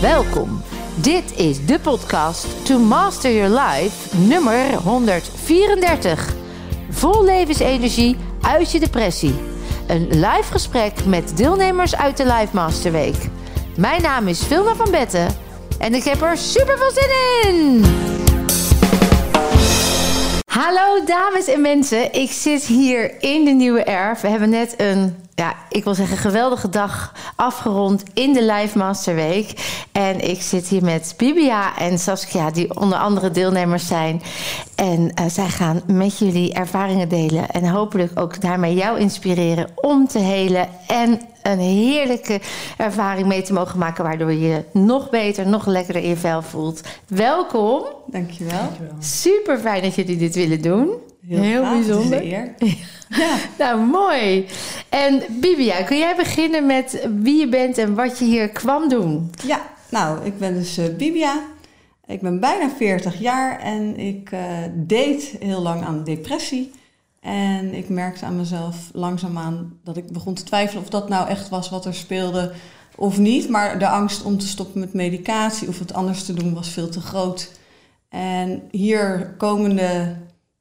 Welkom. Dit is de podcast To Master Your Life nummer 134. Vol levensenergie uit je depressie. Een live gesprek met deelnemers uit de Life Master Week. Mijn naam is Vilma van Betten en ik heb er super veel zin in. Hallo dames en mensen, ik zit hier in de Nieuwe Erf. We hebben net een, ja, ik wil zeggen, geweldige dag afgerond in de Live Master Week. En ik zit hier met Bibia en Saskia, die onder andere deelnemers zijn. En uh, zij gaan met jullie ervaringen delen en hopelijk ook daarmee jou inspireren om te helen en een heerlijke ervaring mee te mogen maken, waardoor je je nog beter, nog lekkerder in je vel voelt. Welkom. Dankjewel. Dankjewel. Super fijn dat jullie dit willen doen. Heel, Heel bijzonder. eer. ja. Nou, mooi. En Bibia, kun jij beginnen met wie je bent en wat je hier kwam doen? Ja, nou, ik ben dus uh, Bibia. Ik ben bijna 40 jaar en ik uh, deed heel lang aan depressie. En ik merkte aan mezelf langzaamaan dat ik begon te twijfelen of dat nou echt was wat er speelde of niet. Maar de angst om te stoppen met medicatie of het anders te doen was veel te groot. En hier komende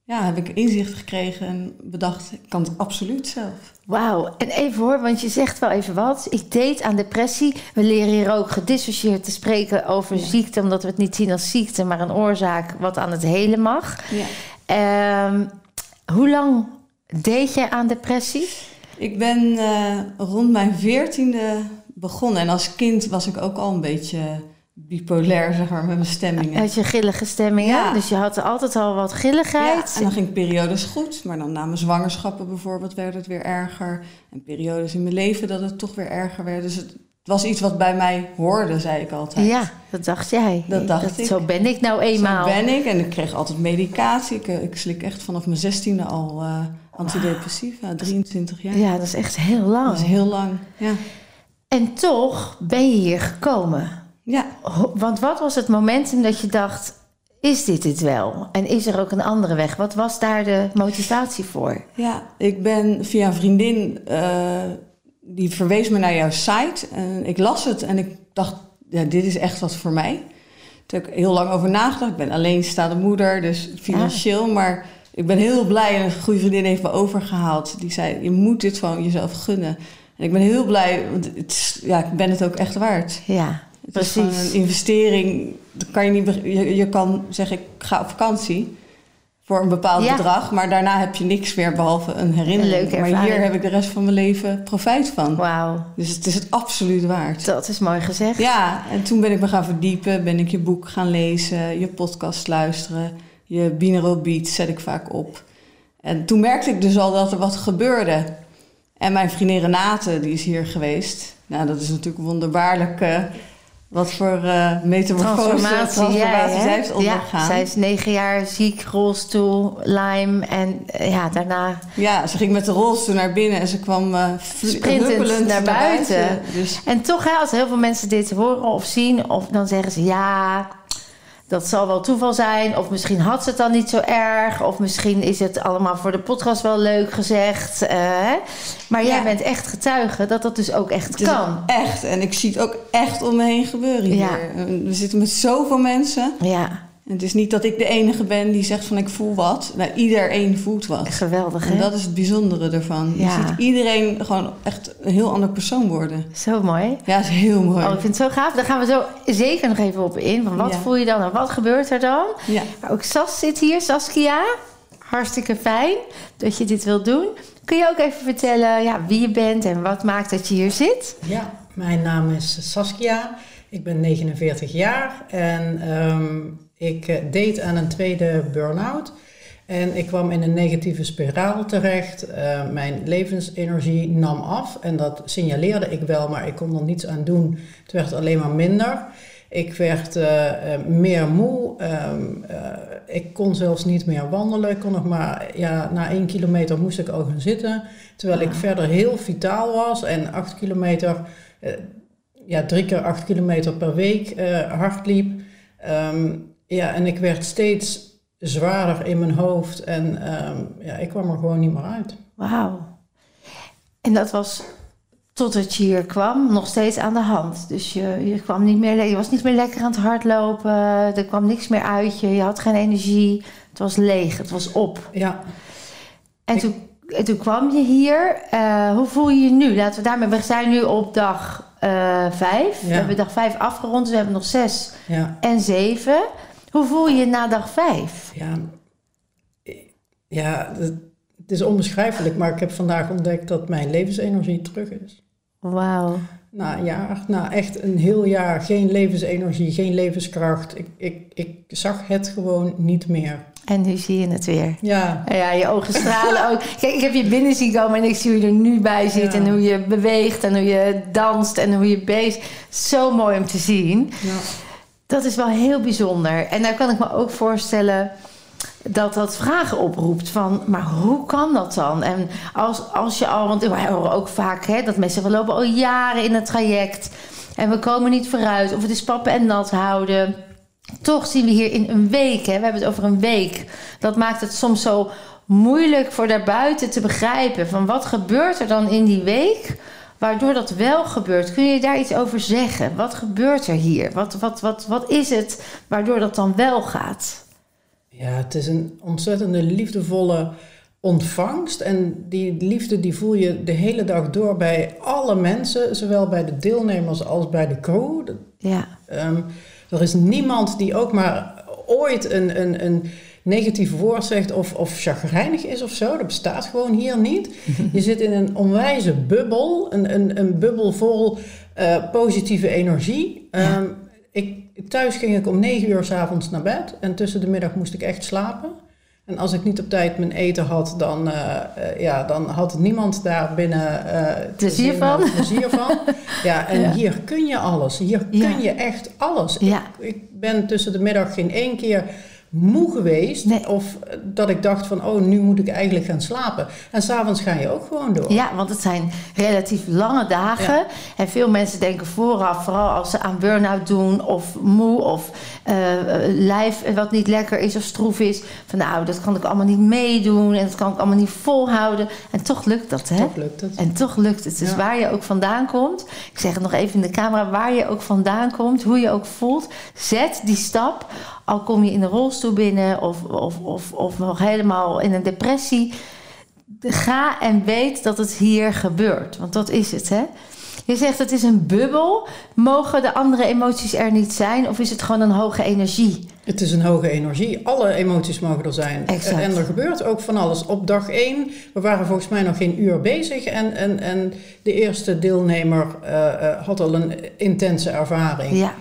ja, heb ik inzicht gekregen en bedacht, ik kan het absoluut zelf. Wauw, en even hoor, want je zegt wel even wat. Ik deed aan depressie. We leren hier ook gedissocieerd te spreken over ziekte, omdat we het niet zien als ziekte, maar een oorzaak wat aan het helen mag. Ja. Um, hoe lang deed je aan depressie? Ik ben uh, rond mijn veertiende begonnen. En als kind was ik ook al een beetje bipolair, zeg maar, met mijn stemmingen. Had je gillige stemmingen? Ja. Dus je had altijd al wat gilligheid? Ja, en dan ging periodes goed. Maar dan na mijn zwangerschappen bijvoorbeeld werd het weer erger. En periodes in mijn leven dat het toch weer erger werd. Dus het, was iets wat bij mij hoorde, zei ik altijd. Ja, dat dacht jij. Dat dacht ik. Zo ben ik nou eenmaal. Zo ben ik. En ik kreeg altijd medicatie. Ik, eh, ik slik echt vanaf mijn zestiende al uh, antidepressiva. 23 jaar. Ja, dat is echt heel lang. Dat is heel lang, ja. En toch ben je hier gekomen. Ja. Want wat was het moment dat je dacht... Is dit het wel? En is er ook een andere weg? Wat was daar de motivatie voor? Ja, ik ben via een vriendin... Uh, die verwees me naar jouw site. En ik las het en ik dacht, ja, dit is echt wat voor mij. Toen heb ik heel lang over nagedacht. Ik ben alleenstaande moeder, dus financieel. Maar ik ben heel blij en een goede vriendin heeft me overgehaald. Die zei, je moet dit van jezelf gunnen. En ik ben heel blij, want het, ja, ik ben het ook echt waard. Ja, het precies. Is een investering. Kan je, niet, je, je kan zeggen, ik ga op vakantie voor een bepaald bedrag. Maar daarna heb je niks meer behalve een herinnering. Een maar hier heb ik de rest van mijn leven profijt van. Wauw. Dus het is het absoluut waard. Dat is mooi gezegd. Ja, en toen ben ik me gaan verdiepen. Ben ik je boek gaan lezen, je podcast luisteren. Je binaural beats zet ik vaak op. En toen merkte ik dus al dat er wat gebeurde. En mijn vriendin Renate, die is hier geweest. Nou, dat is natuurlijk wonderbaarlijk... Uh, wat voor uh, metamorfose, transformatie, transformatie zij heeft ondergaan. Ja, zij is negen jaar ziek, rolstoel, Lyme en uh, ja, daarna... Ja, ze ging met de rolstoel naar binnen en ze kwam uh, sprintend naar buiten. buiten. Dus... En toch, hè, als heel veel mensen dit horen of zien, of dan zeggen ze... ja, dat zal wel toeval zijn. Of misschien had ze het dan niet zo erg. Of misschien is het allemaal voor de podcast wel leuk gezegd. Uh, maar jij bent echt getuige dat dat dus ook echt kan. Echt. En ik zie het ook echt om me heen gebeuren hier. Ja. We zitten met zoveel mensen. Ja. Het is niet dat ik de enige ben die zegt van ik voel wat. Nou, iedereen voelt wat. Geweldig, hè? En dat is het bijzondere ervan. Je ziet iedereen gewoon echt een heel ander persoon worden. Zo mooi. Ja, is heel mooi. Oh, ik vind het zo gaaf. Daar gaan we zo zeker nog even op in. Van wat voel je dan en wat gebeurt er dan? Ja. Maar ook Sas zit hier, Saskia. Hartstikke fijn dat je dit wilt doen. Kun je ook even vertellen ja, wie je bent en wat maakt dat je hier zit? Ja, mijn naam is Saskia. Ik ben 49 jaar en... Um, ik eh, deed aan een tweede burn-out. En ik kwam in een negatieve spiraal terecht. Uh, mijn levensenergie nam af. En dat signaleerde ik wel, maar ik kon er niets aan doen. Het werd alleen maar minder. Ik werd uh, meer moe. Uh, ik kon zelfs niet meer wandelen. Ik kon nog maar, ja, na één kilometer moest ik al gaan zitten. Terwijl ik verder heel vitaal was. En acht kilometer, ja, drie keer acht kilometer per week hard liep. Um, ja, en ik werd steeds zwaarder in mijn hoofd en um, ja, ik kwam er gewoon niet meer uit. Wauw. En dat was Totdat je hier kwam, nog steeds aan de hand. Dus je, je, kwam niet meer, je was niet meer lekker aan het hardlopen. Er kwam niks meer uit je. Je had geen energie. Het was leeg. Het was op. Ja. En toen, en toen kwam je hier. Eh, hoe voel je je nu? Laten we daarmee. We zijn nu op dag eh, vijf. We hebben dag vijf afgerond. Dus we hebben nog zes Ja. en zeven. Hoe voel je je na dag vijf? Ja, ja het, is onbeschrijfelijk, maar ik heb vandaag ontdekt dat mijn levensenergie terug is. Wauw. Na een jaar, na echt een heel jaar, geen levensenergie, geen levenskracht. Ik, ik, ik zag het gewoon niet meer. En nu zie je het weer. Ja, Ja, je ogen stralen ook. Kijk, ik heb je binnen zien komen en ik zie hoe je er nu bij zit. Ja. En hoe je beweegt en hoe je danst en hoe je bezig. Zo mooi om te zien. ja. Dat is wel heel bijzonder. En daar kan ik me ook voorstellen dat dat vragen oproept van, maar hoe kan dat dan? En als, als je al, want wij horen ook vaak hè, dat mensen we lopen al jaren in het traject en we komen niet vooruit of het is pappen en nat houden. Toch zien we hier in een week, hè, we hebben het over een week. Dat maakt het soms zo moeilijk voor daarbuiten te begrijpen van wat gebeurt er dan in die week waardoor dat wel gebeurt. Kun je daar iets over zeggen? Wat gebeurt er hier? Wat, wat, wat, wat is het waardoor dat dan wel gaat? ja, het is een ontzettende liefdevolle ontvangst. En die liefde die voel je de hele dag door bij alle mensen, zowel bij de deelnemers als bij de crew. Ja, Ehm, er is niemand die ook maar ooit een, een, een negatief woord zegt of, of chagrijnig is of zo. Dat bestaat gewoon hier niet. Je zit in een onwijze bubbel, een, een, een bubbel vol eh, positieve energie. Ja. Ehm, ik, thuis ging ik om negen uur s'avonds naar bed en tussen de middag moest ik echt slapen. En als ik niet op tijd mijn eten had, dan, eh, eh, ja, dan had niemand daar binnen te Plezier van. plezier van. Ja, en Ja. hier kun je alles. Hier Ja. kun je echt alles. Ja. Ik, ik ben tussen de middag geen één keer moe geweest. Nee. Of dat ik dacht van, oh, nu moet ik eigenlijk gaan slapen. En s'avonds ga je ook gewoon door. ja, want het zijn relatief lange dagen. Ja. En veel mensen denken vooraf, vooral als ze aan burn-out doen of moe of eh, lijf wat niet lekker is of stroef is. Van nou, dat kan ik allemaal niet meedoen en dat kan ik allemaal niet volhouden. En toch lukt dat, hè? Toch lukt het. En toch lukt het. Dus Ja. waar je ook vandaan komt, ik zeg het nog even in de camera, waar je ook vandaan komt, hoe je ook voelt, zet die stap. Al kom je in de rolstoel binnen of, of, of, of nog helemaal in een depressie. Ga en weet dat het hier gebeurt. Want dat is het, hè? Je zegt het is een bubbel. Mogen de andere emoties er niet zijn? Of is het gewoon een hoge energie? Het is een hoge energie. Alle emoties mogen er zijn. Exact. En er gebeurt ook van alles. Op dag één, we waren volgens mij nog geen uur bezig. En, en, en de eerste deelnemer eh, eh, had al een intense ervaring. Ja,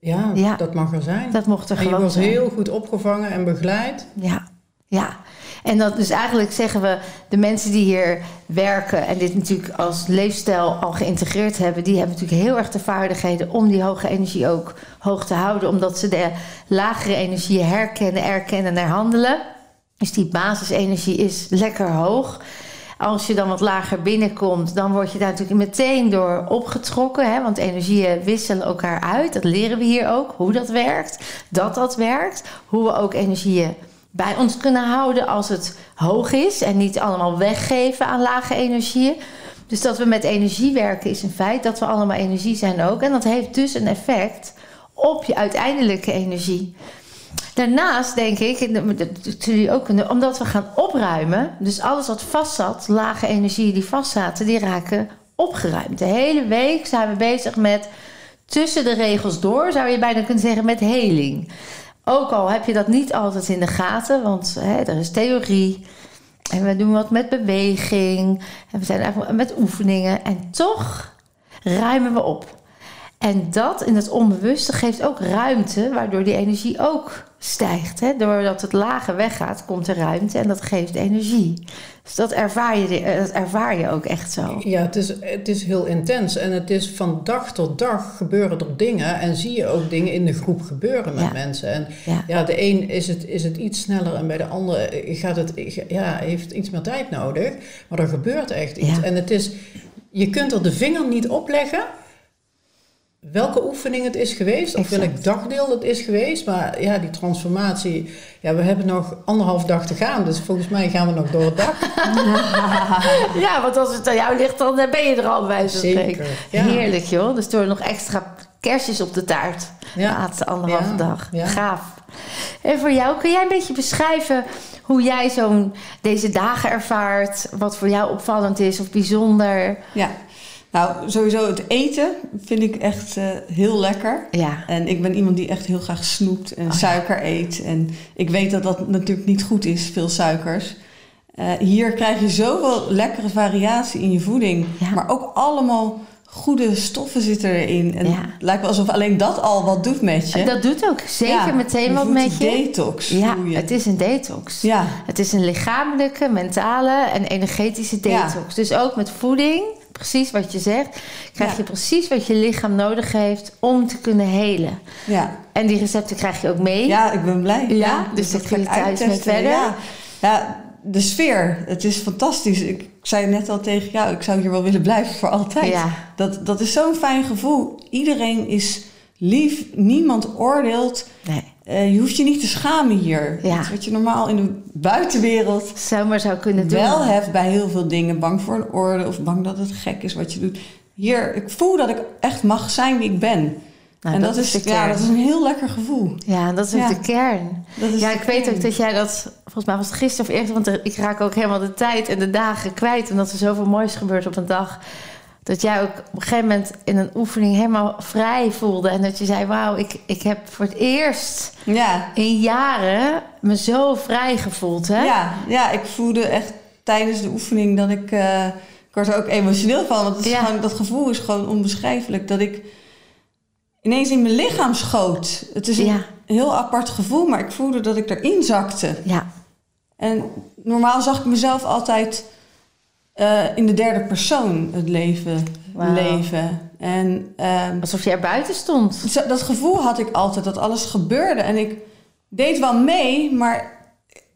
Ja, Ja. dat mag er zijn. dat mocht er en je gewoon wordt zijn. heel goed opgevangen en begeleid. Ja, ja. En dat dus eigenlijk zeggen we, de mensen die hier werken en dit natuurlijk als leefstijl al geïntegreerd hebben, die hebben natuurlijk heel erg de vaardigheden om die hoge energie ook hoog te houden, omdat ze de lagere energie herkennen, erkennen en herhandelen. Dus die basisenergie is lekker hoog. Als je dan wat lager binnenkomt, dan word je daar natuurlijk meteen door opgetrokken. Hè? Want energieën wisselen elkaar uit. Dat leren we hier ook, hoe dat werkt. Dat dat werkt. Hoe we ook energieën bij ons kunnen houden als het hoog is. En niet allemaal weggeven aan lage energieën. Dus dat we met energie werken is een feit. Dat we allemaal energie zijn ook. En dat heeft dus een effect op je uiteindelijke energie. Daarnaast denk ik, ook omdat we gaan opruimen, dus alles wat vast zat, lage energieën die vast zaten, die raken opgeruimd. De hele week zijn we bezig met tussen de regels door, zou je bijna kunnen zeggen, met heling. Ook al heb je dat niet altijd in de gaten, want hè, er is theorie. En we doen wat met beweging. En we zijn eigenlijk met oefeningen. En toch ruimen we op. En dat in het onbewuste geeft ook ruimte, waardoor die energie ook stijgt. Hè? Doordat het lage weggaat, komt er ruimte en dat geeft energie. Dus dat ervaar je, dat ervaar je ook echt zo. Ja, het is, het is heel intens. En het is van dag tot dag gebeuren er dingen. En zie je ook dingen in de groep gebeuren met Ja. mensen. En Ja. ja, de een is het, is het iets sneller en bij de andere gaat het, ja, heeft iets meer tijd nodig. Maar er gebeurt echt iets. Ja. En het is, je kunt er de vinger niet op leggen welke oefening het is geweest, of Exact. welk dagdeel het is geweest. Maar ja, die transformatie, ja, we hebben nog anderhalf dag te gaan. Dus volgens mij gaan we nog door het dak. Ja, want als het aan jou ligt, dan eh, ben je er al bij Zeker, ja. Heerlijk joh. Dus door nog extra kerstjes op de taart. De Ja. laatste anderhalve Ja, dag. ja. Gaaf. En voor jou, kun jij een beetje beschrijven hoe jij zo'n deze dagen ervaart? Wat voor jou opvallend is of bijzonder? Ja, nou sowieso het eten vind ik echt eh, heel lekker. Ja. En ik ben iemand die echt heel graag snoept en Oh, ja. suiker eet. En ik weet dat dat natuurlijk niet goed is, veel suikers. Eh, hier krijg je zoveel lekkere variatie in je voeding. Ja. Maar ook allemaal goede stoffen zitten erin. En Ja. het lijkt wel alsof alleen dat al wat doet met je. Dat doet ook zeker Ja, meteen wat met je. detox. Ja, je. het is een detox. Ja, Het is een lichamelijke, mentale en energetische detox. Dus ook met voeding, precies wat je zegt, krijg Ja. je precies wat je lichaam nodig heeft om te kunnen helen. ja. En die recepten krijg je ook mee. ja, ik ben blij. Ja, dus dat dat ga kun je thuis mee verder. Ja. ja, de sfeer. Het is fantastisch. Ik zei net al tegen jou, ik zou hier wel willen blijven voor altijd. Ja. Dat, dat is zo'n fijn gevoel. Iedereen is lief. Niemand oordeelt. Nee, Eh, je hoeft je niet te schamen hier. Ja. Wat je normaal in de buitenwereld zomaar zou kunnen doen. wel hebt bij heel veel dingen. Bang voor een orde of bang dat het gek is wat je doet. Hier, ik voel dat ik echt mag zijn wie ik ben. Nou, en dat, is, ja, dat is een heel lekker gevoel. Ja, dat is ook Ja. de kern. Ja, ik weet kern. ook dat jij dat... Volgens mij was het gisteren of eerder... want ik raak ook helemaal de tijd en de dagen kwijt... omdat er zoveel moois gebeurt op een dag... dat jij ook op een gegeven moment in een oefening helemaal vrij voelde... en dat je zei, wauw, ik, ik heb voor het eerst Ja, in jaren me zo vrij gevoeld. Hè? Ja, ja, ik voelde echt tijdens de oefening dat ik... eh, ik word er ook emotioneel van. Want het is Ja. gewoon, dat gevoel is gewoon onbeschrijfelijk. Dat ik ineens in mijn lichaam schoot. Het is een Ja. heel apart gevoel, maar ik voelde dat ik erin zakte. Ja, En normaal zag ik mezelf altijd eh, in de derde persoon het leven leven. En ehm, alsof je er buiten stond. dat gevoel had ik altijd, dat alles gebeurde. En ik deed wel mee, maar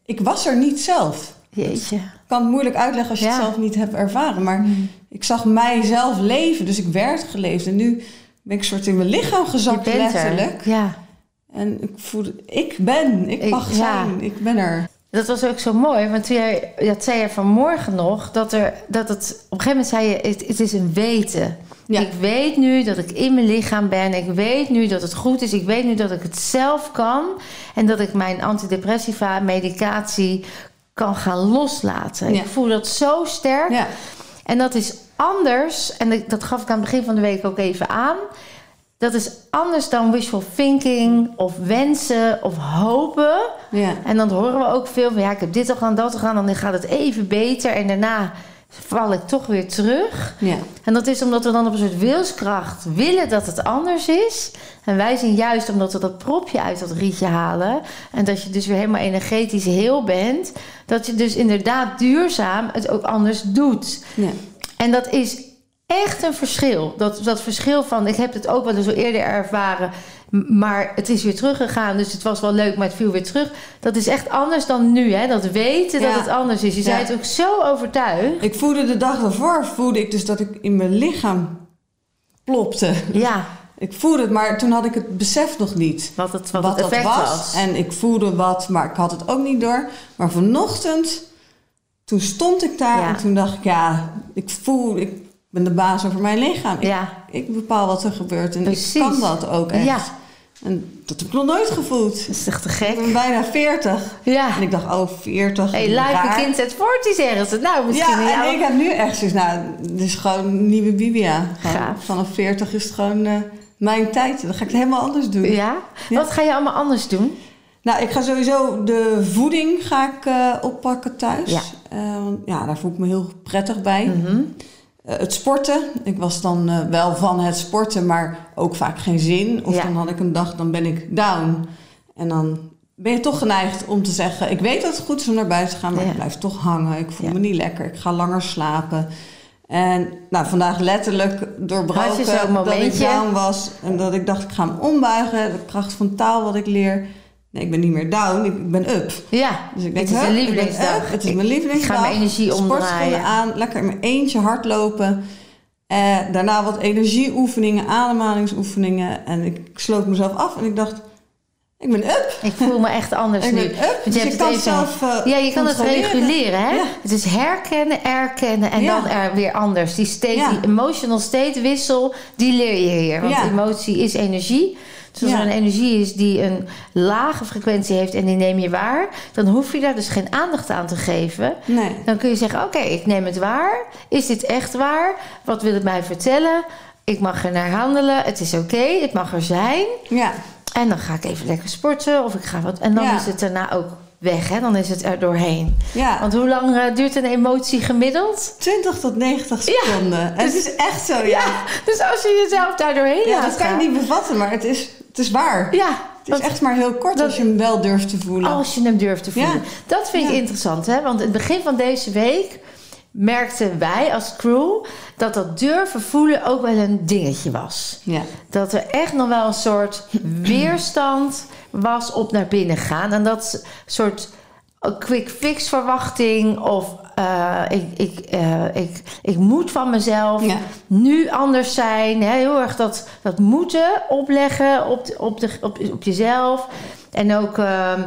ik was er niet zelf. Jeetje. Ik kan het moeilijk uitleggen als je Ja. Het zelf niet hebt ervaren. Maar ik zag mijzelf leven, dus ik werd geleefd. En nu ben ik soort in mijn lichaam gezakt, letterlijk. er. Ja. En ik voelde, ik ben, ik Ik- mag ja. zijn, ik ben er. Dat was ook zo mooi, want toen jij, dat zei je vanmorgen nog, dat, er, dat het, op een gegeven moment zei je, het, het is een weten. Ja. Ik weet nu dat ik in mijn lichaam ben, ik weet nu dat het goed is, ik weet nu dat ik het zelf kan en dat ik mijn antidepressiva medicatie kan gaan loslaten. Ja. Ik voel dat zo sterk. Ja, En dat is anders, en dat gaf ik aan het begin van de week ook even aan. Dat is anders dan wishful thinking of wensen of hopen. ja, En dan horen we ook veel van ja, ik heb dit al gedaan, dat al gedaan, dan gaat het even beter en daarna val ik toch weer terug. ja. En dat is omdat we dan op een soort wilskracht willen dat het anders is. En wij zien juist omdat we dat propje uit dat rietje halen. En dat je dus weer helemaal energetisch heel bent. Dat je dus inderdaad duurzaam het ook anders doet. ja. En dat is echt een verschil. Dat, dat verschil van, ik heb het ook wel eens al eerder ervaren, maar het is weer teruggegaan, dus het was wel leuk, maar het viel weer terug. Dat is echt anders dan nu, hè? Dat weten dat het anders is. Je zei het ook zo overtuigd. Ik voelde de dag daarvoor, voelde ik dus dat ik in mijn lichaam plopte. Ja, Ik voelde het, maar toen had ik het besef nog niet. wat het, wat wat het dat was. was. En ik voelde wat, maar ik had het ook niet door. Maar vanochtend, toen stond ik daar Ja. en toen dacht ik, ja, ik voel, ik ben de baas over mijn lichaam. Ik, Ja, ik bepaal wat er gebeurt en Precies. ik kan dat ook echt. Ja. En dat heb ik nog nooit gevoeld. dat is echt te Ik gek. ben bijna 40. Ja. En ik dacht, oh, 40. Hey, live raar. een kind zet voort, die zeggen ze. Nou, misschien Ja, jou- en ik heb nu echt zoiets, nou, dit is gewoon nieuwe Bibia. Gaaf. Vanaf 40 is het gewoon eh, mijn tijd. Dan ga ik het helemaal anders doen. Ja? Ja. Wat ga je allemaal anders doen? Nou, ik ga sowieso de voeding ga ik, eh, oppakken thuis. Ja. Eh, ja, daar voel ik me heel prettig bij. Mhm. Eh, het sporten. Ik was dan eh, wel van het sporten, maar ook vaak geen zin. Of Ja. dan had ik een dag, dan ben ik down. En dan ben je toch geneigd om te zeggen... ik weet dat het goed is om naar buiten te gaan, maar Ja. ik blijf toch hangen. Ik voel Ja. me niet lekker. Ik ga langer slapen. En nou, vandaag letterlijk doorbroken dat ik down was. En dat ik dacht, ik ga hem ombuigen. De kracht van taal wat ik leer. Nee, ik ben niet meer down, ik ben up. Ja, Dus ik denk, het is ben lievelingsdag. Het is mijn lievelingsdag. Ik ga mijn energie omdraaien. aan, lekker in mijn eentje hardlopen. Uh, daarna wat energieoefeningen, ademhalingsoefeningen. En ik sloot mezelf af en ik dacht, ik ben up. Ik voel me echt anders ik nu. ben up. Dus je je hebt kan het even- zelf uh, Ja, je kan het reguleren, hè? Ja. Het is herkennen, erkennen en Ja. dan er weer anders. Die state, Ja. die emotional state wissel, die leer je hier. Want emotie is energie. Dus als Ja. er een energie is die een lage frequentie heeft en die neem je waar, dan hoef je daar dus geen aandacht aan te geven. Nee. Dan kun je zeggen: Oké, ik neem het waar. Is dit echt waar? Wat wil het mij vertellen? Ik mag er naar handelen. Het is oké. Het mag er zijn. Ja. En dan ga ik even lekker sporten of ik ga wat. En dan Ja. is het daarna ook weg. Hè? Dan is het er doorheen. ja. Want hoe lang eh, duurt een emotie gemiddeld? 20 tot 90 seconden. En het is echt zo, ja. Dus als je jezelf daar doorheen Ja, dat kan je niet bevatten, maar het is, het is waar. Ja, Het is echt maar heel kort dat- als je hem wel durft te voelen. als je hem durft te voelen. Ja. Dat vind ik interessant. Hè? Want in het begin van deze week merkten wij als crew... dat dat durven voelen ook wel een dingetje was. Ja. dat er echt nog wel een soort weerstand was op naar binnen gaan. En dat soort quick fix verwachting of eh, ik, ik, eh, ik, ik moet van mezelf Ja. nu anders zijn. Hè? Heel erg dat, dat moeten opleggen op, de, op, de, op, op jezelf. En ook... ehm,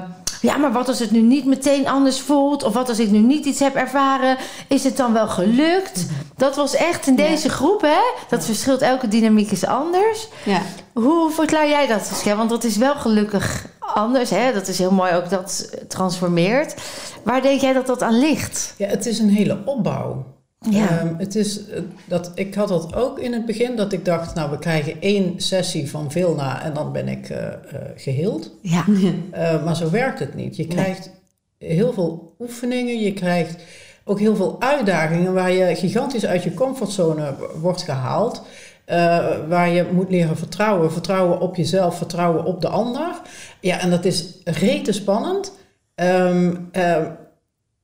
ja, maar wat als het nu niet meteen anders voelt? Of wat als ik nu niet iets heb ervaren? Is het dan wel gelukt? Dat was echt in Ja. deze groep, hè? Dat verschilt, elke dynamiek is anders. Ja. Hoe verklaar jij dat, Saskia? Want dat is wel gelukkig anders, hè? Dat is heel mooi ook dat transformeert. Waar denk jij dat dat aan ligt? Ja, het is een hele opbouw. Ja. Ehm, het is, eh, dat, ik had dat ook in het begin, dat ik dacht, nou, we krijgen één sessie van Vilna en dan ben ik eh, eh, geheeld. Ja, maar zo werkt het niet. Je krijgt heel veel oefeningen, je krijgt ook heel veel uitdagingen waar je gigantisch uit je comfortzone wordt gehaald. eh, waar je moet leren vertrouwen. Vertrouwen op jezelf, vertrouwen op de ander. Ja, en dat is rete spannend. Ehm, ehm,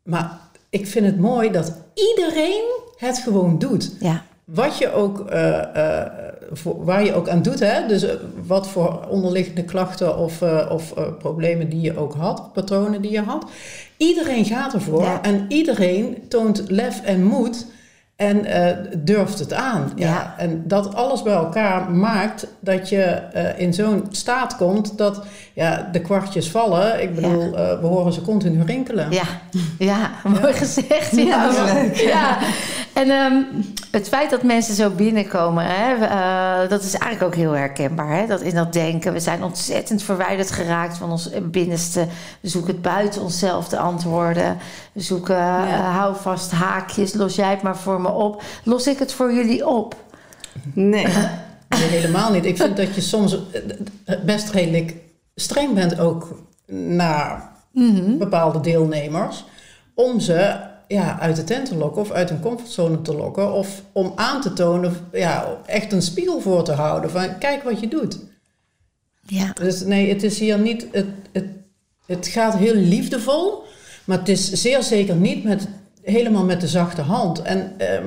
maar ik vind het mooi dat iedereen het gewoon doet. ja, Wat je ook, eh, eh, voor, waar je ook aan doet, hè? dus eh, wat voor onderliggende klachten of, of problemen die je ook had, patronen die je had. Iedereen gaat ervoor Ja. en iedereen toont lef en moed en eh, durft het aan. Ja. Ja. En dat alles bij elkaar maakt dat je eh, in zo'n staat komt dat ja, de kwartjes vallen. Ik bedoel, eh, we horen ze continu rinkelen. ja, ja, mooi gezegd. Ja, Ja, leuk. Ja. En ehm, het feit dat mensen zo binnenkomen, hè, eh, dat is eigenlijk ook heel herkenbaar. Hè? Dat in dat denken, we zijn ontzettend verwijderd geraakt van ons binnenste. We zoeken het buiten onszelf de antwoorden. We zoeken, eh, hou vast haakjes, los jij het maar voor me op. Los ik het voor jullie op? Nee. Nee, helemaal niet. Ik vind dat je soms eh, best redelijk streng bent ook naar bepaalde deelnemers. Om ze ja, uit de tent te lokken of uit een comfortzone te lokken. Of om aan te tonen, ja, echt een spiegel voor te houden. Van kijk wat je doet. Ja, Dus nee, het is hier niet. Het, het, het gaat heel liefdevol. Maar het is zeer zeker niet met, helemaal met de zachte hand. En ehm,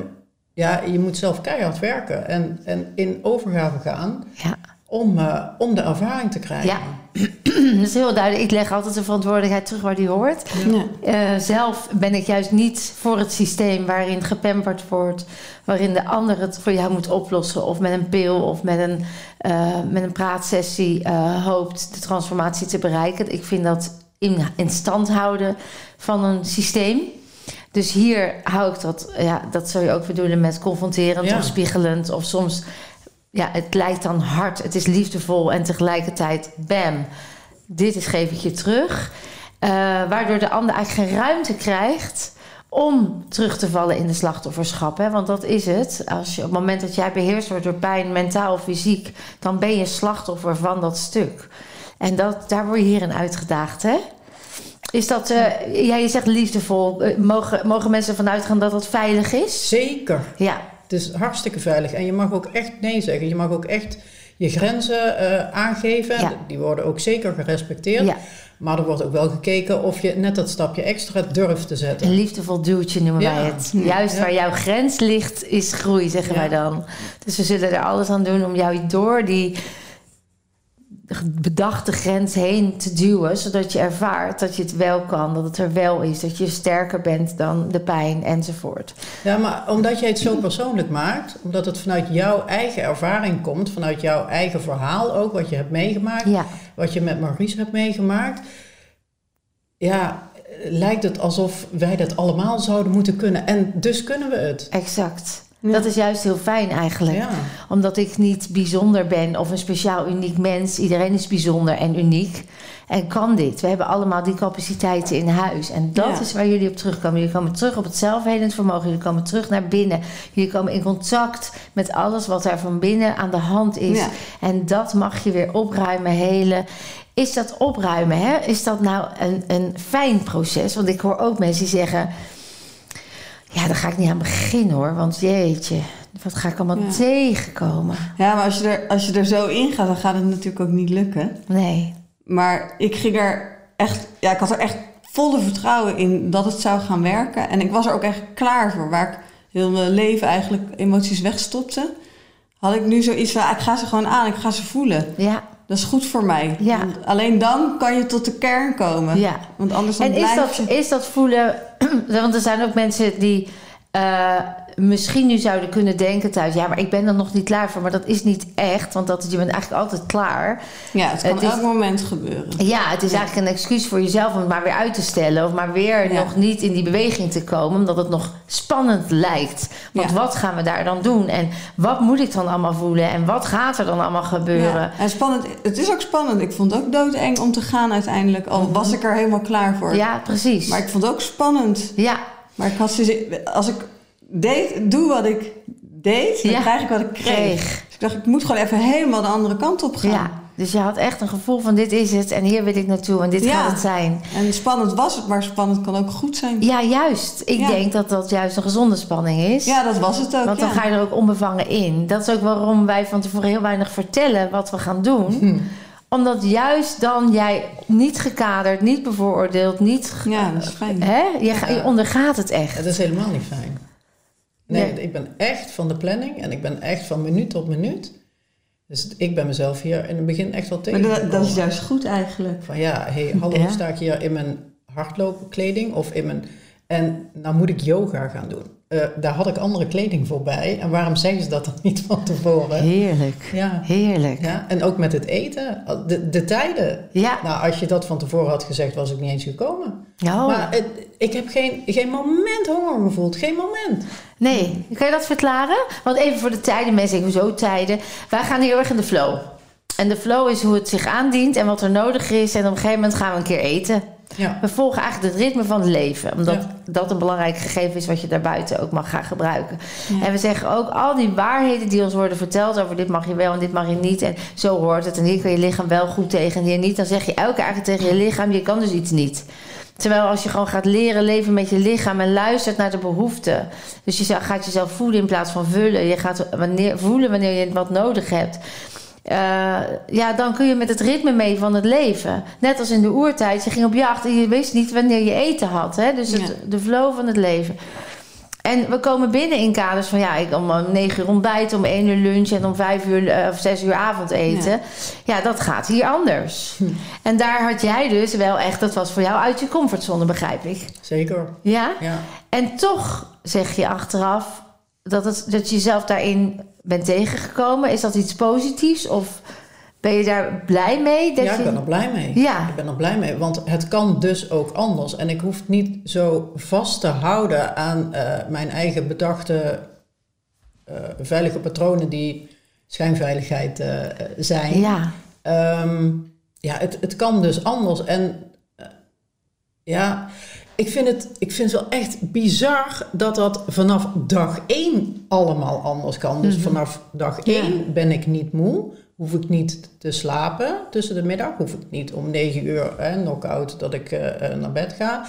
ja, je moet zelf keihard werken. En, en in overgave gaan ja. om, eh, om de ervaring te krijgen. Ja. Dat is heel duidelijk. Ik leg altijd de verantwoordelijkheid terug waar die hoort. Ja. Eh, zelf ben ik juist niet voor het systeem waarin gepamperd wordt, waarin de ander het voor jou moet oplossen, of met een pil of met een, eh, met een praatsessie eh, hoopt de transformatie te bereiken. Ik vind dat in, in stand houden van een systeem. Dus hier hou ik dat, ja, dat zou je ook bedoelen met confronterend Ja. of spiegelend, of soms, ja, het lijkt dan hard, het is liefdevol en tegelijkertijd, bam, dit is geef ik je terug. Eh, waardoor de ander eigenlijk geen ruimte krijgt om terug te vallen in de slachtofferschap. Hè? Want dat is het. Als je, op het moment dat jij beheerst wordt door pijn, mentaal of fysiek, dan ben je slachtoffer van dat stuk. En dat, daar word je hierin uitgedaagd, hè? Is dat, ja, je zegt liefdevol. Eh, mogen, mogen mensen ervan uitgaan dat dat veilig is? Zeker. Ja, Het is hartstikke veilig. En je mag ook echt nee zeggen. Je mag ook echt je grenzen eh, aangeven. Ja. Die worden ook zeker gerespecteerd. ja. Maar er wordt ook wel gekeken of je net dat stapje extra durft te zetten. een liefdevol duwtje noemen Ja. wij het. Juist waar jouw grens ligt, is groei, zeggen wij dan. Dus we zullen er alles aan doen om jou door die bedachte grens heen te duwen, zodat je ervaart dat je het wel kan, dat het er wel is, dat je sterker bent dan de pijn enzovoort. Ja, maar omdat jij het zo persoonlijk maakt, omdat het vanuit jouw eigen ervaring komt, vanuit jouw eigen verhaal ook, wat je hebt meegemaakt, Ja, wat je met Maurice hebt meegemaakt, ja, lijkt het alsof wij dat allemaal zouden moeten kunnen. En dus kunnen we het. exact. Ja. Dat is juist heel fijn eigenlijk. Ja. Omdat ik niet bijzonder ben of een speciaal uniek mens. Iedereen is bijzonder en uniek. En kan dit. We hebben allemaal die capaciteiten in huis. En dat Ja. is waar jullie op terugkomen. Jullie komen terug op het zelfhelend vermogen. Jullie komen terug naar binnen. Jullie komen in contact met alles wat er van binnen aan de hand is. En dat mag je weer opruimen, helen. Is dat opruimen, hè? Is dat nou een, een fijn proces? Want ik hoor ook mensen die zeggen... Ja, daar ga ik niet aan beginnen hoor. Want jeetje, wat ga ik allemaal Ja. tegenkomen? Ja, maar als je, er, als je er zo in gaat, dan gaat het natuurlijk ook niet lukken. Nee. Maar ik ging er echt, ja, ik had er echt volle vertrouwen in dat het zou gaan werken. En ik was er ook echt klaar voor. Waar ik heel mijn leven eigenlijk emoties wegstopte, had ik nu zoiets van, ah, ik ga ze gewoon aan, ik ga ze voelen. Ja, Dat is goed voor mij. Ja. Alleen dan kan je tot de kern komen. ja. Want anders dan En is blijf dat, je... is dat voelen... Want er zijn ook mensen die eh, misschien nu zouden kunnen denken thuis... ja, maar ik ben er nog niet klaar voor. Maar dat is niet echt, want dat, je bent eigenlijk altijd klaar. Ja, het kan Het is- elk moment gebeuren. Ja, het is eigenlijk een excuus voor jezelf om het maar weer uit te stellen. Of maar weer Ja. nog niet in die beweging te komen, omdat het nog spannend lijkt. Want Ja. wat gaan we daar dan doen? En wat moet ik dan allemaal voelen? En wat gaat er dan allemaal gebeuren? Ja. En spannend, het is ook spannend. Ik vond het ook doodeng om te gaan uiteindelijk. Al was ik er helemaal klaar voor. Ja, precies. Maar ik vond het ook spannend. Ja, Maar ik had als ik deed, doe wat ik deed, dan Ja. krijg ik wat ik kreeg. kreeg. Dus ik dacht, ik moet gewoon even helemaal de andere kant op gaan. Ja, dus je had echt een gevoel van dit is het en hier wil ik naartoe en dit Ja. gaat het zijn. En spannend was het, maar spannend kan ook goed zijn. Ja, juist. Ik Ja. denk dat dat juist een gezonde spanning is. Ja, dat was het ook. Want dan ja. ga je er ook onbevangen in. Dat is ook waarom wij van tevoren heel weinig vertellen wat we gaan doen. Omdat juist dan jij niet gekaderd, niet bevooroordeeld, niet... ge- Ja, dat is fijn. Hè? Je, je ondergaat het echt. Het is helemaal niet fijn. Nee, Nee. ik ben echt van de planning en ik ben echt van minuut tot minuut. Dus ik ben mezelf hier in het begin echt wel tegen. Maar dat, dat is juist goed eigenlijk. Van ja, hey, hallo, Ja. sta ik hier in mijn hardloopkleding of in mijn... En nou moet ik yoga gaan doen. Eh, daar had ik andere kleding voor bij. En waarom zeggen ze dat dan niet van tevoren? Heerlijk. Ja. Heerlijk. ja, en ook met het eten. De, de tijden. Ja. Nou, als je dat van tevoren had gezegd, was ik niet eens gekomen. Oh. Maar het- ik heb geen, geen moment honger gevoeld. Geen moment. Nee, kan je dat verklaren? Want even voor de tijden, mensen hoezo tijden. Wij gaan heel erg in de flow. En de flow is hoe het zich aandient en wat er nodig is. En op een gegeven moment gaan we een keer eten. Ja. We volgen eigenlijk het ritme van het leven. Omdat Ja. dat een belangrijk gegeven is wat je daarbuiten ook mag gaan gebruiken. En we zeggen ook al die waarheden die ons worden verteld over dit mag je wel en dit mag je niet. En zo hoort het. En hier kun je lichaam wel goed tegen en hier niet. Dan zeg je elke keer eigenlijk tegen je lichaam, je kan dus iets niet. Terwijl als je gewoon gaat leren leven met je lichaam en luistert naar de behoeften. Dus je gaat jezelf voeden in plaats van vullen. Je gaat wanneer, voelen wanneer je wat nodig hebt. Eh, ja, dan kun je met het ritme mee van het leven. Net als in de oertijd. Je ging op jacht en je wist niet wanneer je eten had. Hè? Dus het, Ja. de flow van het leven. En we komen binnen in kaders van ja, ik om negen uur ontbijten, om één uur lunch en om vijf uur eh, of zes uur avondeten. Ja. ja, dat gaat hier anders. En daar had jij dus wel echt, dat was voor jou uit je comfortzone, begrijp ik. Zeker. Ja? Ja. En toch zeg je achteraf dat, het, dat je jezelf daarin bent tegengekomen. Is dat iets positiefs of ben je daar blij mee? Dat ja, ik ben er blij mee. Ja. Ik ben er blij mee, want het kan dus ook anders. En ik hoef niet zo vast te houden aan eh, mijn eigen bedachte eh, veilige patronen die schijnveiligheid eh, zijn. Ja, Ehm, ja, het, het kan dus anders. En ja, ik vind, het, ik vind het wel echt bizar dat dat vanaf dag één allemaal anders kan. Dus vanaf dag één ben ik niet moe. Hoef ik niet te slapen tussen de middag. Hoef ik niet om negen uur, hè, knock-out, dat ik eh, eh, naar bed ga.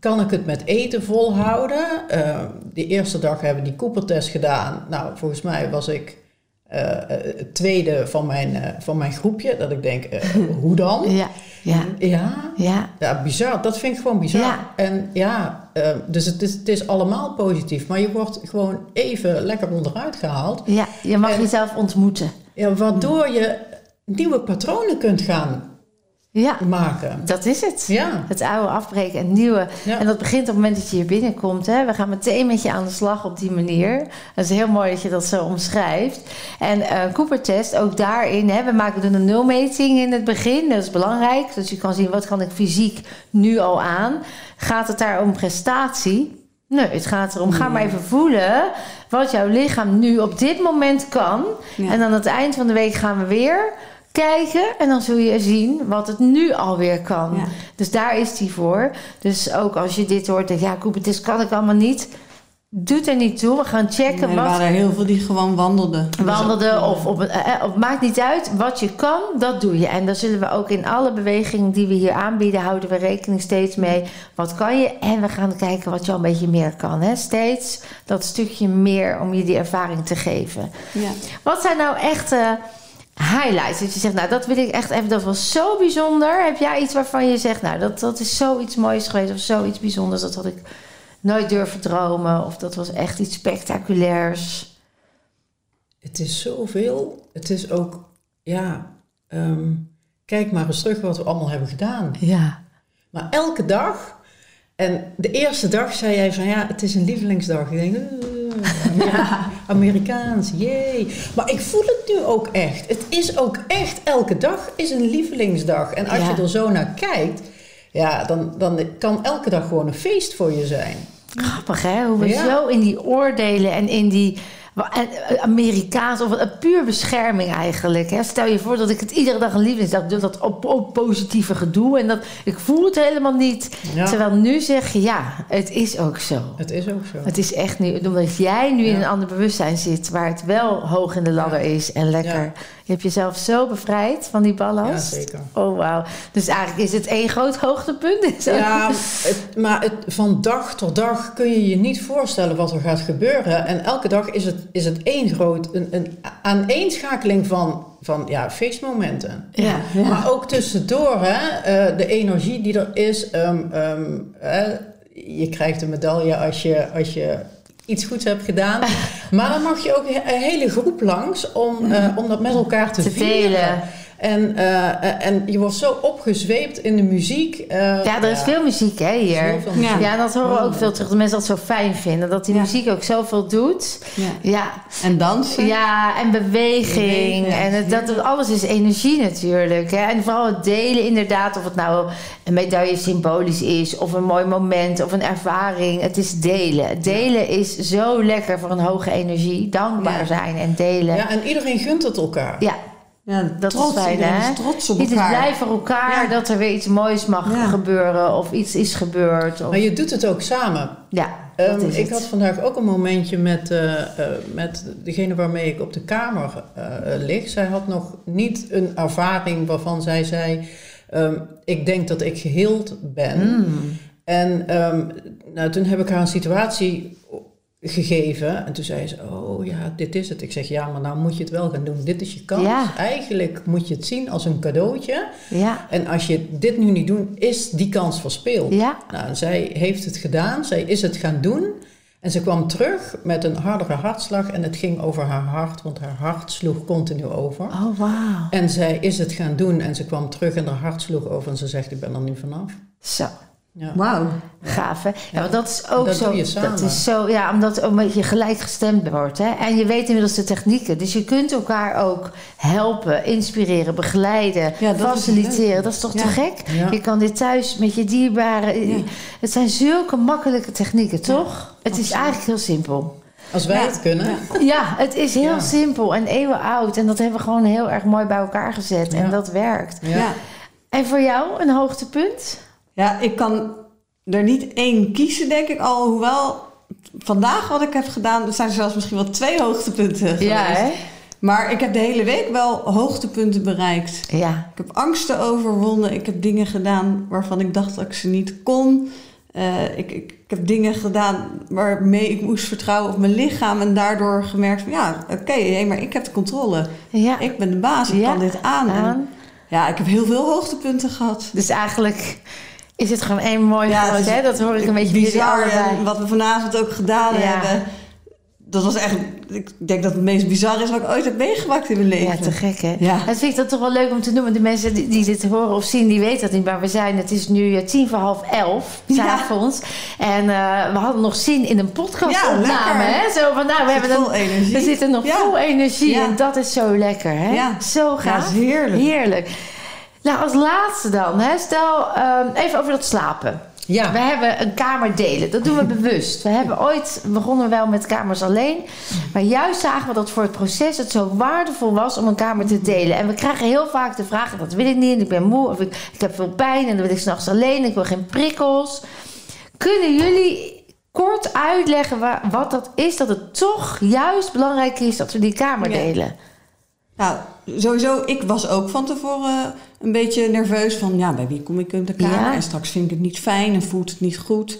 Kan ik het met eten volhouden? Uh, de eerste dag hebben we die Cooper-test gedaan. Nou, volgens mij was ik het tweede van mijn, uh, van mijn groepje. Dat ik denk, uh, hoe dan? Ja, ja. Ja, ja. ja, bizar. Dat vind ik gewoon bizar. Ja. En ja, uh, dus het is, het is allemaal positief. Maar je wordt gewoon even lekker onderuit gehaald. Ja, je mag En- jezelf ontmoeten. Ja, waardoor je nieuwe patronen kunt gaan Ja, maken. dat is het. Ja. Het oude afbreken en het nieuwe. Ja. En dat begint op het moment dat je hier binnenkomt. Hè. We gaan meteen met je aan de slag op die manier. Dat is heel mooi dat je dat zo omschrijft. En eh Cooper-test, ook daarin. Hè, we maken doen een nulmeting in het begin. Dat is belangrijk. Dus je kan zien wat kan ik fysiek nu al aan. Gaat het daar om prestatie? Nee, het gaat erom, ga maar even voelen wat jouw lichaam nu op dit moment kan. Ja. En aan het eind van de week gaan we weer kijken. En dan zul je zien wat het nu alweer kan. Ja. Dus daar is die voor. Dus ook als je dit hoort, denk je, ja, Koep, dit kan ik allemaal niet. Doet er niet toe. We gaan checken Nee, er wat waren er heel veel die gewoon wandelden. wandelde of op een, eh, of maakt niet uit wat je kan, dat doe je. En daar zullen we ook in alle bewegingen die we hier aanbieden, houden we rekening steeds mee. Wat kan je? En we gaan kijken wat je al een beetje meer kan. Hè? Steeds dat stukje meer om je die ervaring te geven. Ja. Wat zijn nou echte highlights? Dat je zegt, nou dat wil ik echt even, dat was zo bijzonder. Heb jij iets waarvan je zegt, nou dat, dat is zoiets moois geweest of zoiets bijzonders, dat had ik nooit durven dromen of dat was echt iets spectaculairs? Het is zoveel. Het is ook, ja, ehm, kijk maar eens terug wat we allemaal hebben gedaan. Ja. Maar elke dag, en de eerste dag zei jij van ja, het is een lievelingsdag. Ik denk, Ameri- Amerikaans, jee. Maar ik voel het nu ook echt. Het is ook echt, elke dag is een lievelingsdag. En als Ja. je er zo naar kijkt, ja, dan, dan kan elke dag gewoon een feest voor je zijn. Grappig hè, hoe we Ja. zo in die oordelen en in die Amerikaans of een puur bescherming eigenlijk. Hè. Stel je voor dat ik het iedere dag een lievelingsdag doe, dat op, op positieve gedoe en dat ik voel het helemaal niet. Ja. Terwijl nu zeg je ja, het is ook zo. Het is ook zo. Het is echt nu, omdat jij nu in een ander bewustzijn zit, waar het wel hoog in de ladder is en lekker. Ja. Je hebt jezelf zo bevrijd van die Ja, ballast. zeker. Oh wauw. Dus eigenlijk is het één groot hoogtepunt. Ja, het- maar het, van dag tot dag kun je je niet voorstellen wat er gaat gebeuren. En elke dag is het, is het één groot, een, een aaneenschakeling van, van ja, feestmomenten. Ja. Maar ook tussendoor, hè, eh, de energie die er is. ehm, ehm, hè, je krijgt een medaille als je, als je iets goeds hebt gedaan. maar dan mag je ook een hele groep langs om, eh, om dat met elkaar te, Te vieren. En, eh, en je wordt zo opgezweept in de muziek. eh, Ja, er is veel muziek hè, er hier. Ja. Dat horen we ook veel terug. Dat mensen dat zo fijn vinden. Dat die Ja. muziek ook zoveel doet. Ja. Ja, En dansen. ja en beweging. Beweging, En het, dat, alles is energie natuurlijk. Hè? En vooral het delen inderdaad. Of het nou een medaille symbolisch is. Of een mooi moment. Of een ervaring. Het is delen. Delen is zo lekker voor een hoge energie. Dankbaar Ja. zijn en delen. Ja, Ja, en iedereen gunt het elkaar. Ja, Dat is trots, fijn, iedereen hè? is trots op het is elkaar. blij voor elkaar Ja. dat er weer iets moois mag Ja. gebeuren. Of iets is gebeurd. Of, Maar je doet het ook samen. ja, Ehm, dat is ik het. had vandaag ook een momentje met, eh, eh, met degene waarmee ik op de kamer eh, lig. Zij had nog niet een ervaring waarvan zij zei: ehm, Ik denk dat ik geheeld ben. Mm. En ehm, nou, toen heb ik haar een situatie gegeven. En toen zei ze: Oh ja, dit is het. Ik zeg: Ja, maar nou moet je het wel gaan doen. Dit is je kans. Ja. Eigenlijk moet je het zien als een cadeautje. Ja, En als je dit nu niet doet, is die kans verspeeld. ja. Nou, en zij heeft het gedaan, zij is het gaan doen. En ze kwam terug met een hardere hartslag en het ging over haar hart, want haar hart sloeg continu over. Oh, wauw. En zij is het gaan doen en ze kwam terug en haar hart sloeg over en ze zegt, ik ben er nu vanaf. Zo. Ja. Wauw. Gaaf, hè? Ja, want dat is ook Dat zo. doe je samen. Dat is zo, ja, omdat het ook een beetje gelijk gestemd wordt. Hè? En je weet inmiddels de technieken. Dus je kunt elkaar ook helpen, inspireren, begeleiden, Ja, dat is faciliteren. Dat is toch Ja. te gek? Ja. Je kan dit thuis met je dierbaren. Ja. Het zijn zulke makkelijke technieken, toch? het is eigenlijk heel simpel. Als wij Ja. het kunnen. Ja. Het is heel Ja. simpel en eeuwen oud. En dat hebben we gewoon heel erg mooi bij elkaar gezet. En dat werkt. Ja. Ja. En voor jou een hoogtepunt? Ja, ik kan er niet één kiezen, denk ik. Al hoewel vandaag wat ik heb gedaan, er zijn zelfs misschien wel twee hoogtepunten geweest. Ja, hè? Maar ik heb de hele week wel hoogtepunten bereikt. Ja. Ik heb angsten overwonnen. Ik heb dingen gedaan waarvan ik dacht dat ik ze niet kon. Eh, ik, ik, ik heb dingen gedaan waarmee ik moest vertrouwen op mijn lichaam. En daardoor gemerkt van ja, oké, maar ik heb de controle. Ja. Ik ben de baas, ik Ja, kan dit aan. En aan. ja, ik heb heel veel hoogtepunten gehad. Dus eigenlijk is het gewoon één mooi Ja, groot, hè? Dat hoor ik een beetje Bizar. En wat we vanavond ook gedaan Ja. hebben. dat was echt, ik denk dat het meest bizar is wat ik ooit heb meegemaakt in mijn leven. Ja, te gek hè? Ja. Dat vind ik dat toch wel leuk om te noemen. De mensen die, die dit horen of zien, die weten dat niet. Maar we zijn, het is nu eh, tien voor half elf, Ja. s'avonds. En eh, we hadden nog zin in een podcastopname. Ja, hè? Zo van, nou, we hebben vol een, energie. we zitten nog Ja. vol energie. Ja. En dat is zo lekker, hè? Ja. Zo Ja, gaaf. dat is heerlijk. Heerlijk. Nou, als laatste dan, hè? stel ehm, even over dat slapen. Ja. We hebben een kamer delen. Dat doen we bewust. We hebben ooit begonnen wel met kamers alleen. Maar juist zagen we dat voor het proces het zo waardevol was om een kamer te delen. En we krijgen heel vaak de vraag: dat wil ik niet. en Ik ben moe. Of ik, ik heb veel pijn. En dan wil ik s'nachts alleen. Ik wil geen prikkels. Kunnen jullie kort uitleggen wa- wat dat is? Dat het toch juist belangrijk is dat we die kamer Ja. delen. Nou, sowieso, ik was ook van tevoren een beetje nerveus van, ja, bij wie kom ik in de kamer? Ja. En straks vind ik het niet fijn en voelt het niet goed.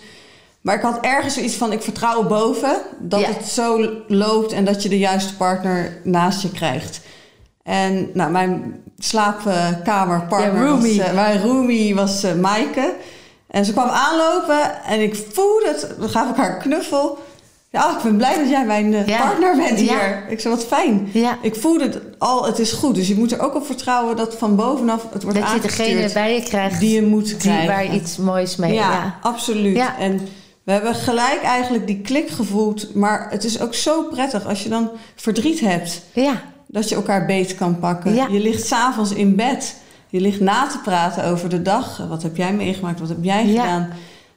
Maar ik had ergens zoiets van, ik vertrouw boven dat Ja. het zo loopt en dat je de juiste partner naast je krijgt. En nou, mijn slaapkamerpartner Ja, was, mijn roomie was eh, Maaike. En ze kwam aanlopen en ik voelde het. We gaven elkaar een knuffel. Ja, ik ben blij dat jij mijn eh, Ja. partner bent Ja. hier. Ik zei, wat fijn. Ja. Ik voelde het al, het is goed. Dus je moet er ook op vertrouwen dat van bovenaf het wordt Dat je degene aangestuurd bij je krijgt die je moet die, krijgen. waar je iets moois mee ja, ja. absoluut. En we hebben gelijk eigenlijk die klik gevoeld. Maar het is ook zo prettig als je dan verdriet hebt. ja. Dat je elkaar beet kan pakken. Je ligt s'avonds in bed. Je ligt na te praten over de dag. Wat heb jij meegemaakt? Wat heb jij gedaan?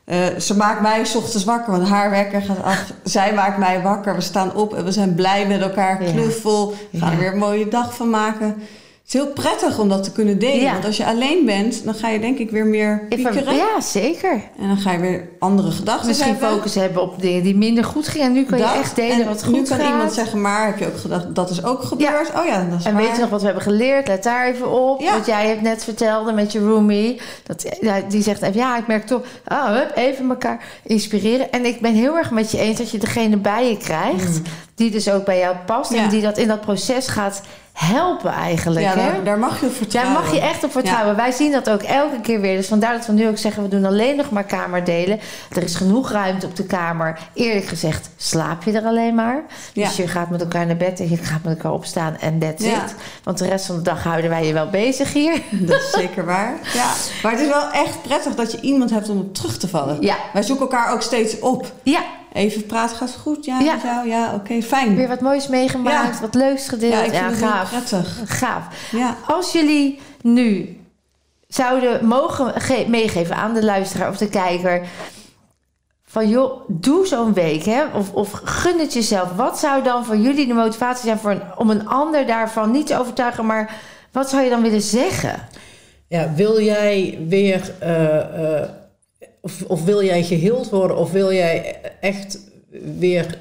Eh, ze maakt mij 's ochtends wakker, want haar wekker gaat af. Zij maakt mij wakker. We staan op en we zijn blij met elkaar. Knuffel. We gaan er weer een mooie dag van maken. Is heel prettig om dat te kunnen delen. Ja. Want als je alleen bent, dan ga je denk ik weer meer piekeren. Ja, zeker. En dan ga je weer andere gedachten Misschien hebben. focus hebben op dingen die minder goed gingen. En nu kan je echt delen en wat nu goed kan gaat. iemand zeggen, maar heb je ook gedacht, dat is ook gebeurd? Oh ja, dat is en waar. weet je nog wat we hebben geleerd? Let daar even op. Ja. Wat jij hebt net vertelde met je roomie. Dat, die zegt even, ja, ik merk toch... Oh, hup, even elkaar inspireren. En ik ben heel erg met je eens dat je degene bij je krijgt... die dus ook bij jou past... Mm. En die dat in dat proces gaat helpen eigenlijk. Ja, hè? daar, daar mag je op Daar vertrouwen. mag je echt op vertrouwen. Wij zien dat ook elke keer weer. Dus vandaar dat we nu ook zeggen, we doen alleen nog maar kamerdelen. Er is genoeg ruimte op de kamer. Eerlijk gezegd, slaap je er alleen maar. Dus Ja. je gaat met elkaar naar bed en je gaat met elkaar opstaan en that's it. Want de rest van de dag houden wij je wel bezig hier. Dat is zeker waar. Ja. Maar het is wel echt prettig dat je iemand hebt om op terug te vallen. Ja. Wij zoeken elkaar ook steeds op. Ja, Even praten, gaat het goed? Ja, Ja. jou? Ja, oké, fijn. weer wat moois meegemaakt, Ja. wat leuks gedeeld. ja, ik vind het heel gaaf. prettig. Gaaf. Ja. Als jullie nu zouden mogen ge- meegeven aan de luisteraar of de kijker. Van joh, doe zo'n week hè? Of, of gun het jezelf. Wat zou dan voor jullie de motivatie zijn voor een, om een ander daarvan niet te overtuigen, maar wat zou je dan willen zeggen? Ja, wil jij weer, eh, eh, of, of wil jij geheeld worden, of wil jij echt weer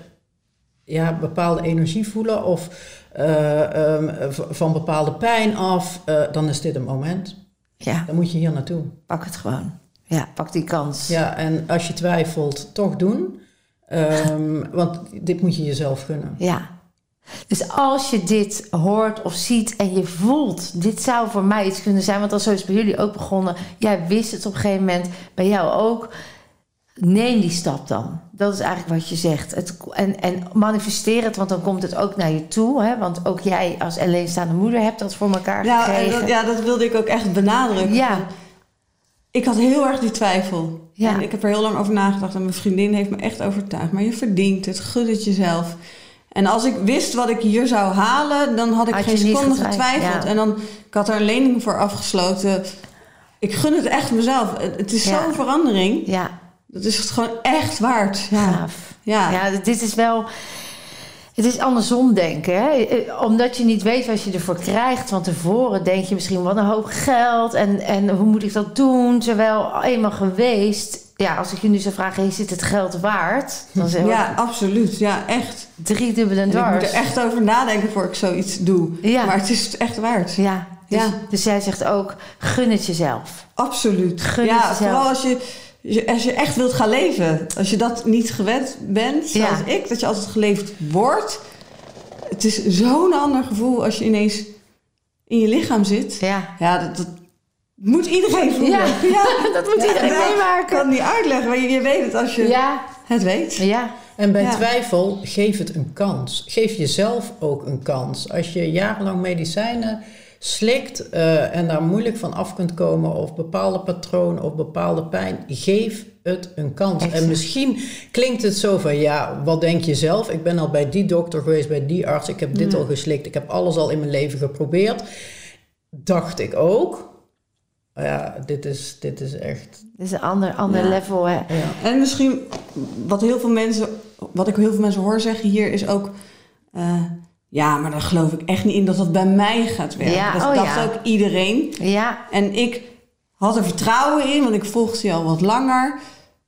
ja, bepaalde energie voelen, of eh, ehm, van bepaalde pijn af, eh, dan is dit een moment. Ja, Dan moet je hier naartoe. pak het gewoon. Ja, pak die kans. Ja, en als je twijfelt, toch doen. Ehm, want dit moet je jezelf gunnen. Ja. Dus als je dit hoort of ziet en je voelt, dit zou voor mij iets kunnen zijn, want dat zo is bij jullie ook begonnen. Jij wist het op een gegeven moment, bij jou ook. Neem die stap dan. Dat is eigenlijk wat je zegt. Het, en, en manifesteer het, want dan komt het ook naar je toe. Hè? Want ook jij als alleenstaande moeder hebt dat voor elkaar en gekregen. dat, ja, dat wilde ik ook echt benadrukken. Ja. Ik had heel erg die twijfel. Ja. En ik heb er heel lang over nagedacht. En mijn vriendin heeft me echt overtuigd. Maar je verdient het. Gun het jezelf. En als ik wist wat ik hier zou halen, dan had ik Had geen seconde getwijfeld, ja. En dan, ik had er een lening voor afgesloten. Ik gun het echt mezelf. Het het is Ja. zo'n verandering. Ja, Dat is het gewoon echt waard. Ja. gaaf. Ja. Ja, dit is wel. Het is andersom denken. Hè? Eh, Omdat je niet weet wat je ervoor krijgt van tevoren, denk je misschien wat een hoop geld en, en hoe moet ik dat doen? Terwijl eenmaal geweest, ja, als ik je nu zou vragen, is dit het geld waard? Dan zeg Ja, absoluut. Ja, echt. drie dubbel en En ik moet dwars. er echt over nadenken voor ik zoiets doe. Ja. Maar het is het echt waard. Ja, dus, Ja. dus jij zegt ook, gun het jezelf. Absoluut. Gun het ja, jezelf. vooral als je- als je echt wilt gaan leven. Als je dat niet gewend bent, Ja. zoals ik, dat je altijd geleefd wordt. Het is zo'n ander gevoel als je ineens in je lichaam zit. Ja, Ja, dat, dat moet iedereen voelen. Ja, dat moet iedereen Ja, Ik meemaken. kan het niet uitleggen, maar je, je weet het als je Ja, het weet. ja, En bij Ja. twijfel, geef het een kans. Geef jezelf ook een kans. Als je jarenlang medicijnen slikt eh, en daar moeilijk van af kunt komen, of bepaalde patronen of bepaalde pijn, geef het een kans. Exact. En misschien klinkt het zo van, ja, wat denk je zelf? Ik ben al bij die dokter geweest, bij die arts, ik heb dit al geslikt, ik heb alles al in mijn leven geprobeerd. Dacht ik ook. Ja, dit is, dit is echt. Dit is een ander, ander Ja. level, hè? Ja. En misschien wat heel veel mensen, wat ik heel veel mensen hoor zeggen hier is ook, eh, ja, maar daar geloof ik echt niet in dat dat bij mij gaat werken. Ja, dat oh dacht ja. ook iedereen. Ja, En ik had er vertrouwen in, want ik volgde ze al wat langer.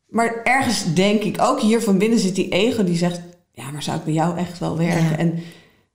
Maar ergens denk ik ook, hier van binnen zit die ego die zegt, ja, maar zou het bij jou echt wel werken? En,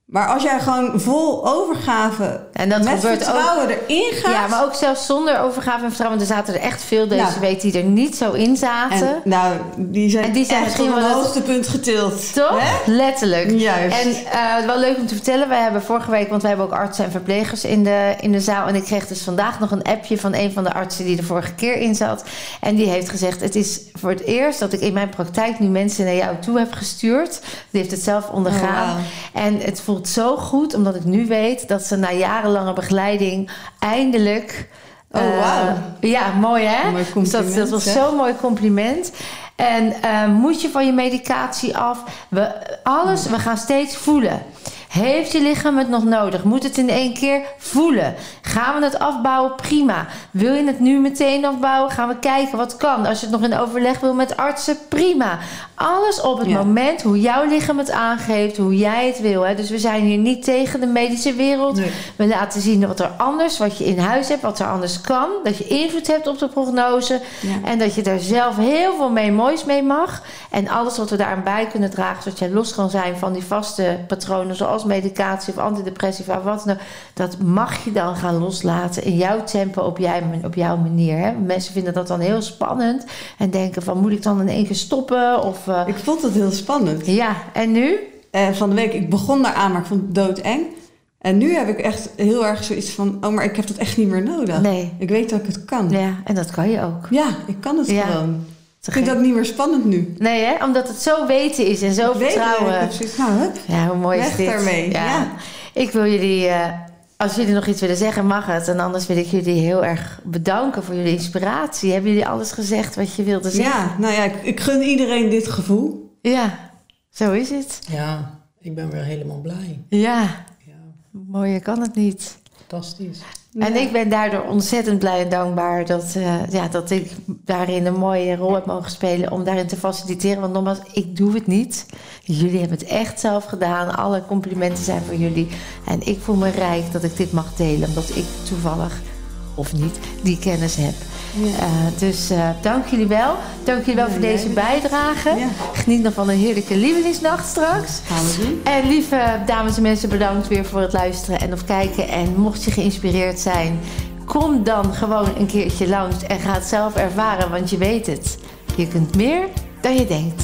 maar als jij gewoon vol overgave En dat met vertrouwen erin gaat. ja, maar ook zelfs zonder overgave en vertrouwen. Want er zaten er echt veel deze Nou. week die er niet zo in zaten. en, nou, die zijn, En die zijn echt misschien tot een hoogtepunt getild. Toch? Hè? Letterlijk. Juist. En eh, wel leuk om te vertellen, wij hebben vorige week, want wij hebben ook artsen en verplegers in de, in de zaal. En ik kreeg dus vandaag nog een appje van een van de artsen die er vorige keer in zat. En die heeft gezegd: Het is voor het eerst dat ik in mijn praktijk nu mensen naar jou toe heb gestuurd. Die heeft het zelf ondergaan. Oh. En het voelt zo goed, omdat ik nu weet dat ze na jarenlange begeleiding eindelijk. Oh, eh, wauw. ja, mooi hè? Mooi Dus dat, dat was zo'n mooi compliment. En eh, moet je van je medicatie af? We, alles, we gaan steeds voelen. Heeft je lichaam het nog nodig? Moet het in één keer voelen? Gaan we het afbouwen? Prima. Wil je het nu meteen afbouwen? Gaan we kijken wat kan. Als je het nog in overleg wil met artsen, prima. Alles op het Ja. moment hoe jouw lichaam het aangeeft, hoe jij het wil. Hè? Dus we zijn hier niet tegen de medische wereld. Nee. We laten zien wat er anders, wat je in huis hebt, wat er anders kan. Dat je invloed hebt op de prognose. Ja. En dat je daar zelf heel veel mee moois mee mag. En alles wat we daaraan bij kunnen dragen, zodat jij los kan zijn van die vaste patronen, zoals medicatie of antidepressiva, wat dan ook, dat mag je dan gaan loslaten in jouw tempo, op, jij, op jouw manier. Hè? Mensen vinden dat dan heel spannend en denken van, moet ik dan in één keer stoppen? Of, eh, Ik vond het heel spannend. ja, en nu? Eh, van de week, ik begon daaraan, maar ik vond het doodeng. En nu heb ik echt heel erg zoiets van, oh, maar ik heb dat echt niet meer nodig. Nee. Ik weet dat ik het kan. Ja, Ja, en dat kan je ook. ik kan het Ja. gewoon. Ik vind dat niet meer spannend nu. Nee, hè? omdat het zo weten is en zo vertrouwen. Zoiets, nou, hup. Ja, hoe mooi is dit? daarmee, ja. Ik wil jullie, eh, als jullie nog iets willen zeggen, mag het. En anders wil ik jullie heel erg bedanken voor jullie inspiratie. Hebben jullie alles gezegd wat je wilde zeggen? Ja, nou ja, ik, ik gun iedereen dit gevoel. Ja, zo is het. ja, ik ben weer helemaal blij. Ja, Ja, mooier kan het niet. fantastisch. En ik ben daardoor ontzettend blij en dankbaar dat, eh, ja, dat ik daarin een mooie rol heb mogen spelen om daarin te faciliteren. Want nogmaals, ik doe het niet. Jullie hebben het echt zelf gedaan. Alle complimenten zijn voor jullie. En ik voel me rijk dat ik dit mag delen, omdat ik toevallig, of niet, die kennis heb. Ja. Eh, dus eh, dank jullie wel. Dank jullie wel Ja, voor deze bijdrage. Ja. Geniet nog van een heerlijke lievelingsnacht straks. Gaan we doen. En lieve dames en mensen, bedankt weer voor het luisteren en of kijken. En mocht je geïnspireerd zijn, kom dan gewoon een keertje langs en ga het zelf ervaren, want je weet het. Je kunt meer dan je denkt.